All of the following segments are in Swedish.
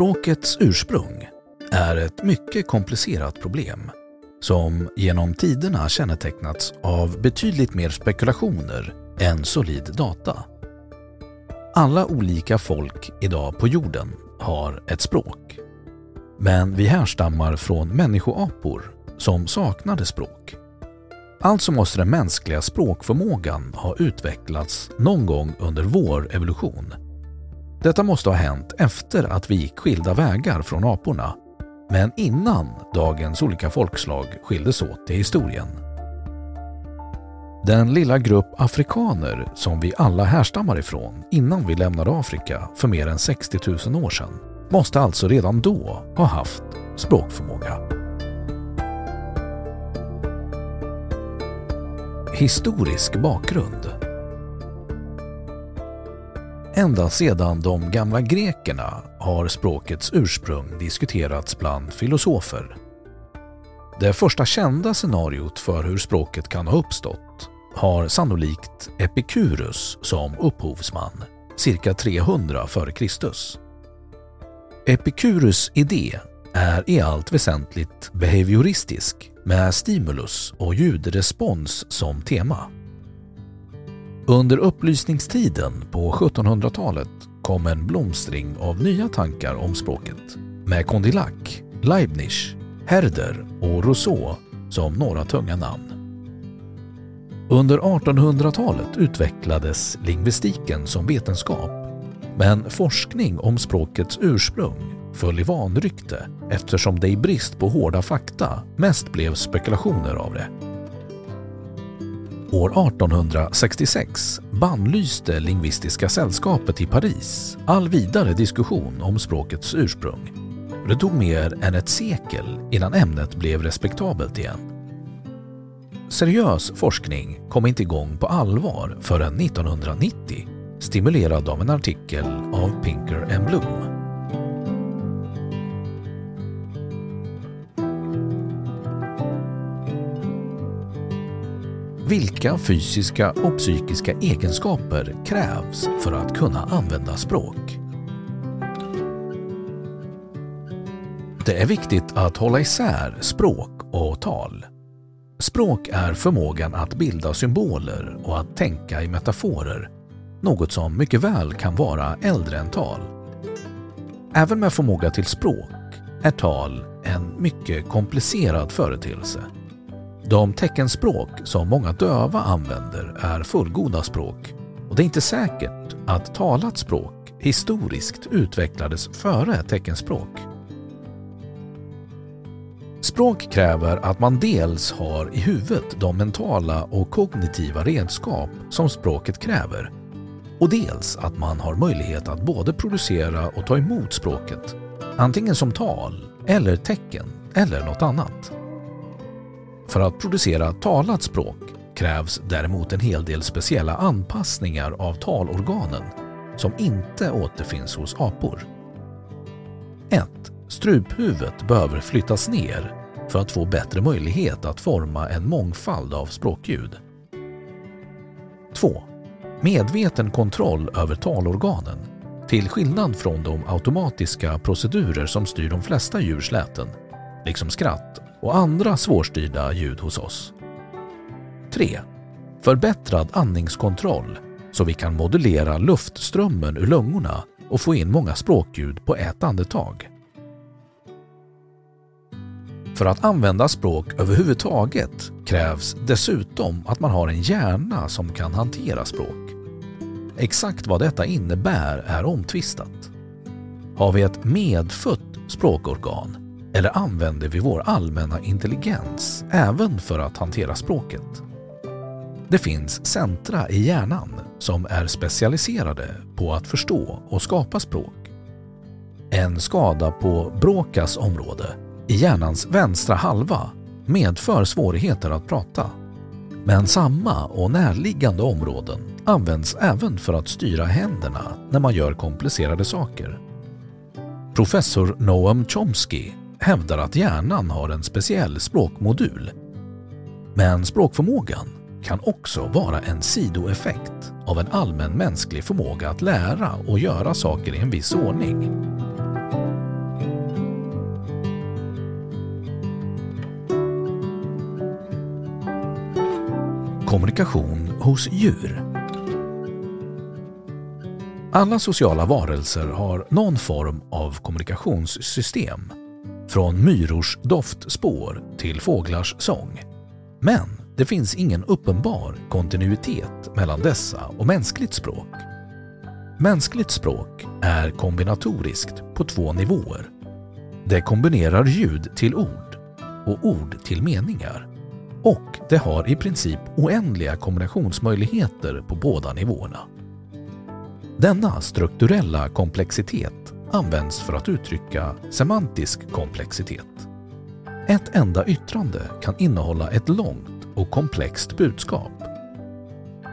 Språkets ursprung är ett mycket komplicerat problem som genom tiderna kännetecknats av betydligt mer spekulationer än solid data. Alla olika folk idag på jorden har ett språk. Men vi härstammar från människoapor som saknade språk. Alltså måste den mänskliga språkförmågan ha utvecklats någon gång under vår evolution. Detta måste ha hänt efter att vi gick skilda vägar från aporna, men innan dagens olika folkslag skildes åt i historien. Den lilla grupp afrikaner som vi alla härstammar ifrån innan vi lämnade Afrika för mer än 60 000 år sedan måste alltså redan då ha haft språkförmåga. Historisk bakgrund Ända sedan de gamla grekerna har språkets ursprung diskuterats bland filosofer. Det första kända scenariot för hur språket kan ha uppstått har sannolikt Epikurus som upphovsman, cirka 300 f.Kr. Epikurus idé är i allt väsentligt behavioristisk med stimulus och ljudrespons som tema. Under upplysningstiden på 1700-talet kom en blomstring av nya tankar om språket med Condillac, Leibniz, Herder och Rousseau som några tunga namn. Under 1800-talet utvecklades lingvistiken som vetenskap men forskning om språkets ursprung föll i vanrykte eftersom det i brist på hårda fakta mest blev spekulationer av det. År 1866 bannlyste Lingvistiska sällskapet i Paris all vidare diskussion om språkets ursprung. Det tog mer än ett sekel innan ämnet blev respektabelt igen. Seriös forskning kom inte igång på allvar förrän 1990 stimulerad av en artikel av Pinker and Bloom. Vilka fysiska och psykiska egenskaper krävs för att kunna använda språk? Det är viktigt att hålla isär språk och tal. Språk är förmågan att bilda symboler och att tänka i metaforer något som mycket väl kan vara äldre än tal. Även med förmåga till språk är tal en mycket komplicerad företeelse. De teckenspråk som många döva använder är fullgoda språk och det är inte säkert att talat språk historiskt utvecklades före teckenspråk. Språk kräver att man dels har i huvudet de mentala och kognitiva redskap som språket kräver och dels att man har möjlighet att både producera och ta emot språket, antingen som tal eller tecken eller något annat. För att producera talat språk krävs däremot en hel del speciella anpassningar av talorganen som inte återfinns hos apor. 1. Struphuvudet behöver flyttas ner för att få bättre möjlighet att forma en mångfald av språkljud. 2. Medveten kontroll över talorganen till skillnad från de automatiska procedurer som styr de flesta djurs läten, liksom skratt och andra svårstyrda ljud hos oss. 3. Förbättrad andningskontroll så vi kan modulera luftströmmen ur lungorna och få in många språkljud på ett andetag. För att använda språk överhuvudtaget krävs dessutom att man har en hjärna som kan hantera språk. Exakt vad detta innebär är omtvistat. Har vi ett medfött språkorgan eller använder vi vår allmänna intelligens även för att hantera språket? Det finns centra i hjärnan som är specialiserade på att förstå och skapa språk. En skada på Brokas område i hjärnans vänstra halva medför svårigheter att prata. Men samma och närliggande områden används även för att styra händerna när man gör komplicerade saker. Professor Noam Chomsky hävdar att hjärnan har en speciell språkmodul. Men språkförmågan kan också vara en sidoeffekt av en allmän mänsklig förmåga att lära och göra saker i en viss ordning. Kommunikation hos djur Alla sociala varelser har någon form av kommunikationssystem. Från myrors doftspår till fåglars sång. Men det finns ingen uppenbar kontinuitet mellan dessa och mänskligt språk. Mänskligt språk är kombinatoriskt på två nivåer. Det kombinerar ljud till ord och ord till meningar och det har i princip oändliga kombinationsmöjligheter på båda nivåerna. Denna strukturella komplexitet används för att uttrycka semantisk komplexitet. Ett enda yttrande kan innehålla ett långt och komplext budskap.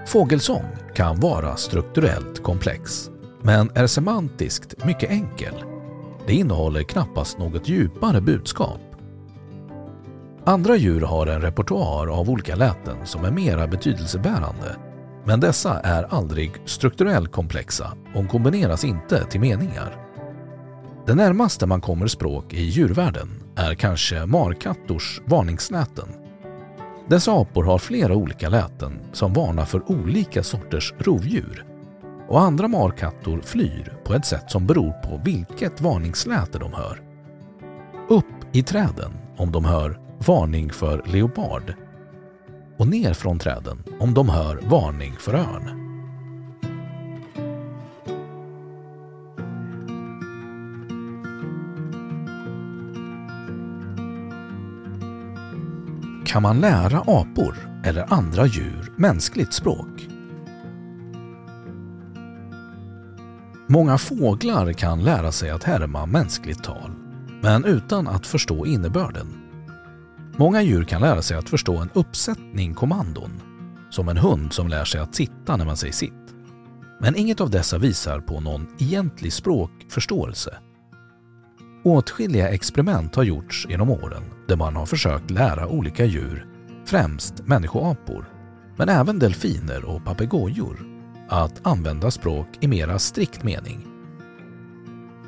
Fågelsång kan vara strukturellt komplex, men är semantiskt mycket enkel. Det innehåller knappast något djupare budskap Andra djur har en repertoar av olika läten som är mera betydelsebärande, men dessa är aldrig strukturellt komplexa och kombineras inte till meningar. Det närmaste man kommer språk i djurvärlden är kanske markattors varningsläten. Dessa apor har flera olika läten som varnar för olika sorters rovdjur och andra markattor flyr på ett sätt som beror på vilket varningsläte de hör. Upp i träden om de hör varning för leopard och ner från träden om de hör varning för örn. Kan man lära apor eller andra djur mänskligt språk? Många fåglar kan lära sig att härma mänskligt tal, men utan att förstå innebörden. Många djur kan lära sig att förstå en uppsättning kommandon, som en hund som lär sig att sitta när man säger sitt. Men inget av dessa visar på någon egentlig språkförståelse. Åtskilliga experiment har gjorts genom åren där man har försökt lära olika djur, främst människoapor, men även delfiner och papegojor, att använda språk i mera strikt mening.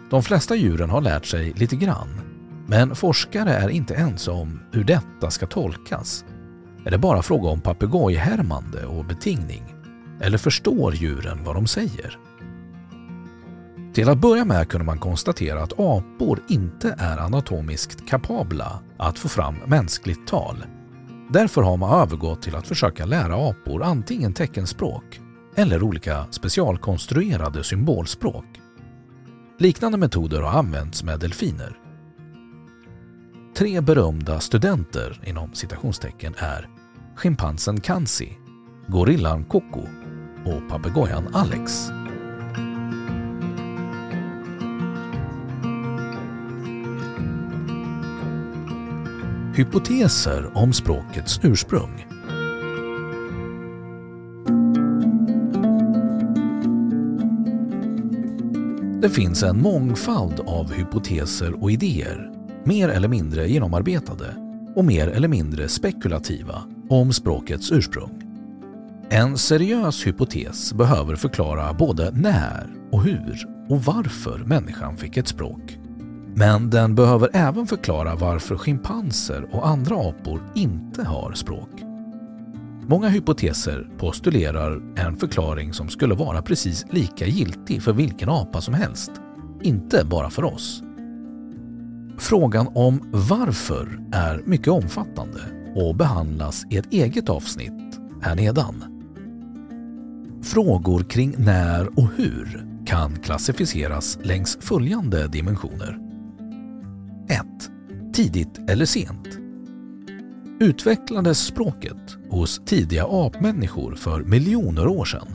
De flesta djuren har lärt sig lite grann men forskare är inte ense om hur detta ska tolkas. Är det bara fråga om papegojhärmande och betingning? Eller förstår djuren vad de säger? Till att börja med kunde man konstatera att apor inte är anatomiskt kapabla att få fram mänskligt tal. Därför har man övergått till att försöka lära apor antingen teckenspråk eller olika specialkonstruerade symbolspråk. Liknande metoder har använts med delfiner. Tre berömda studenter inom citationstecken är schimpansen Kansi, gorillan Koko och papegojan Alex. Hypoteser om språkets ursprung Det finns en mångfald av hypoteser och idéer, mer eller mindre genomarbetade och mer eller mindre spekulativa, om språkets ursprung. En seriös hypotes behöver förklara både när och hur och varför människan fick ett språk. Men den behöver även förklara varför schimpanser och andra apor inte har språk. Många hypoteser postulerar en förklaring som skulle vara precis lika giltig för vilken apa som helst, inte bara för oss. Frågan om varför är mycket omfattande och behandlas i ett eget avsnitt här nedan. Frågor kring när och hur kan klassificeras längs följande dimensioner. 1. Tidigt eller sent. Utvecklades språket hos tidiga apmänniskor för miljoner år sedan?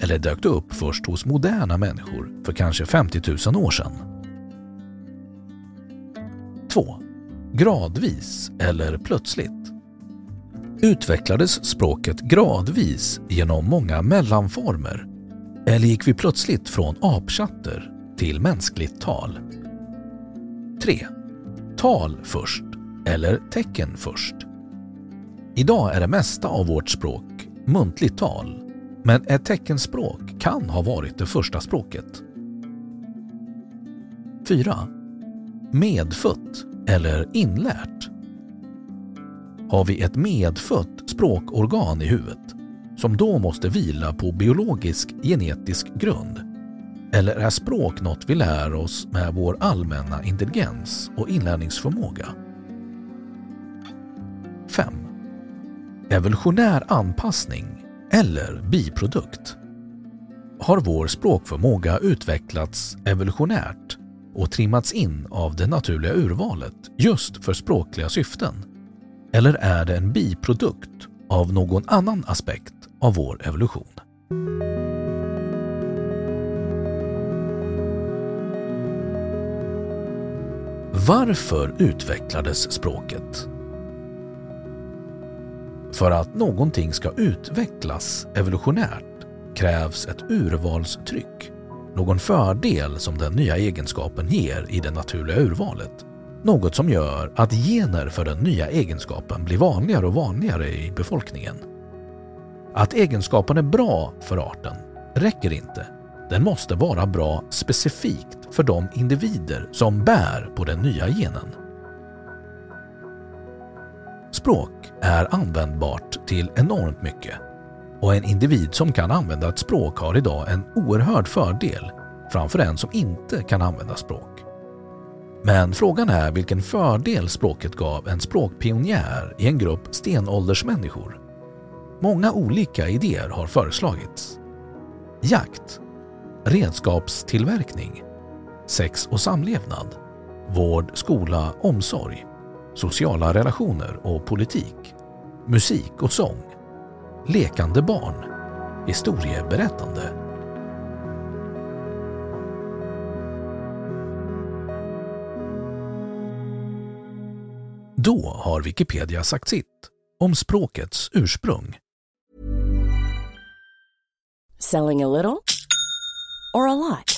Eller dök det upp först hos moderna människor för kanske 50 000 år sedan? 2. Gradvis eller plötsligt. Utvecklades språket gradvis genom många mellanformer eller gick vi plötsligt från apchatter till mänskligt tal? 3. Tal först eller tecken först. Idag är det mesta av vårt språk muntligt tal, men ett teckenspråk kan ha varit det första språket. 4. Medfött eller inlärt. Har vi ett medfött språkorgan i huvudet som då måste vila på biologisk genetisk grund? Eller är språk något vi lär oss med vår allmänna intelligens och inlärningsförmåga? 5. Evolutionär anpassning eller biprodukt. Har vår språkförmåga utvecklats evolutionärt och trimmats in av det naturliga urvalet just för språkliga syften? Eller är det en biprodukt av någon annan aspekt av vår evolution? Varför utvecklades språket? För att någonting ska utvecklas evolutionärt krävs ett urvalstryck, någon fördel som den nya egenskapen ger i det naturliga urvalet. Något som gör att gener för den nya egenskapen blir vanligare och vanligare i befolkningen. Att egenskapen är bra för arten räcker inte. Den måste vara bra specifikt för de individer som bär på den nya genen. Språk är användbart till enormt mycket och en individ som kan använda ett språk har idag en oerhörd fördel framför en som inte kan använda språk. Men frågan är vilken fördel språket gav en språkpionjär i en grupp stenåldersmänniskor. Många olika idéer har föreslagits. Jakt, redskapstillverkning, sex och samlevnad, vård, skola, omsorg, sociala relationer och politik, musik och sång, lekande barn, historieberättande. Då har Wikipedia sagt sitt om språkets ursprung. Selling a little or a lot?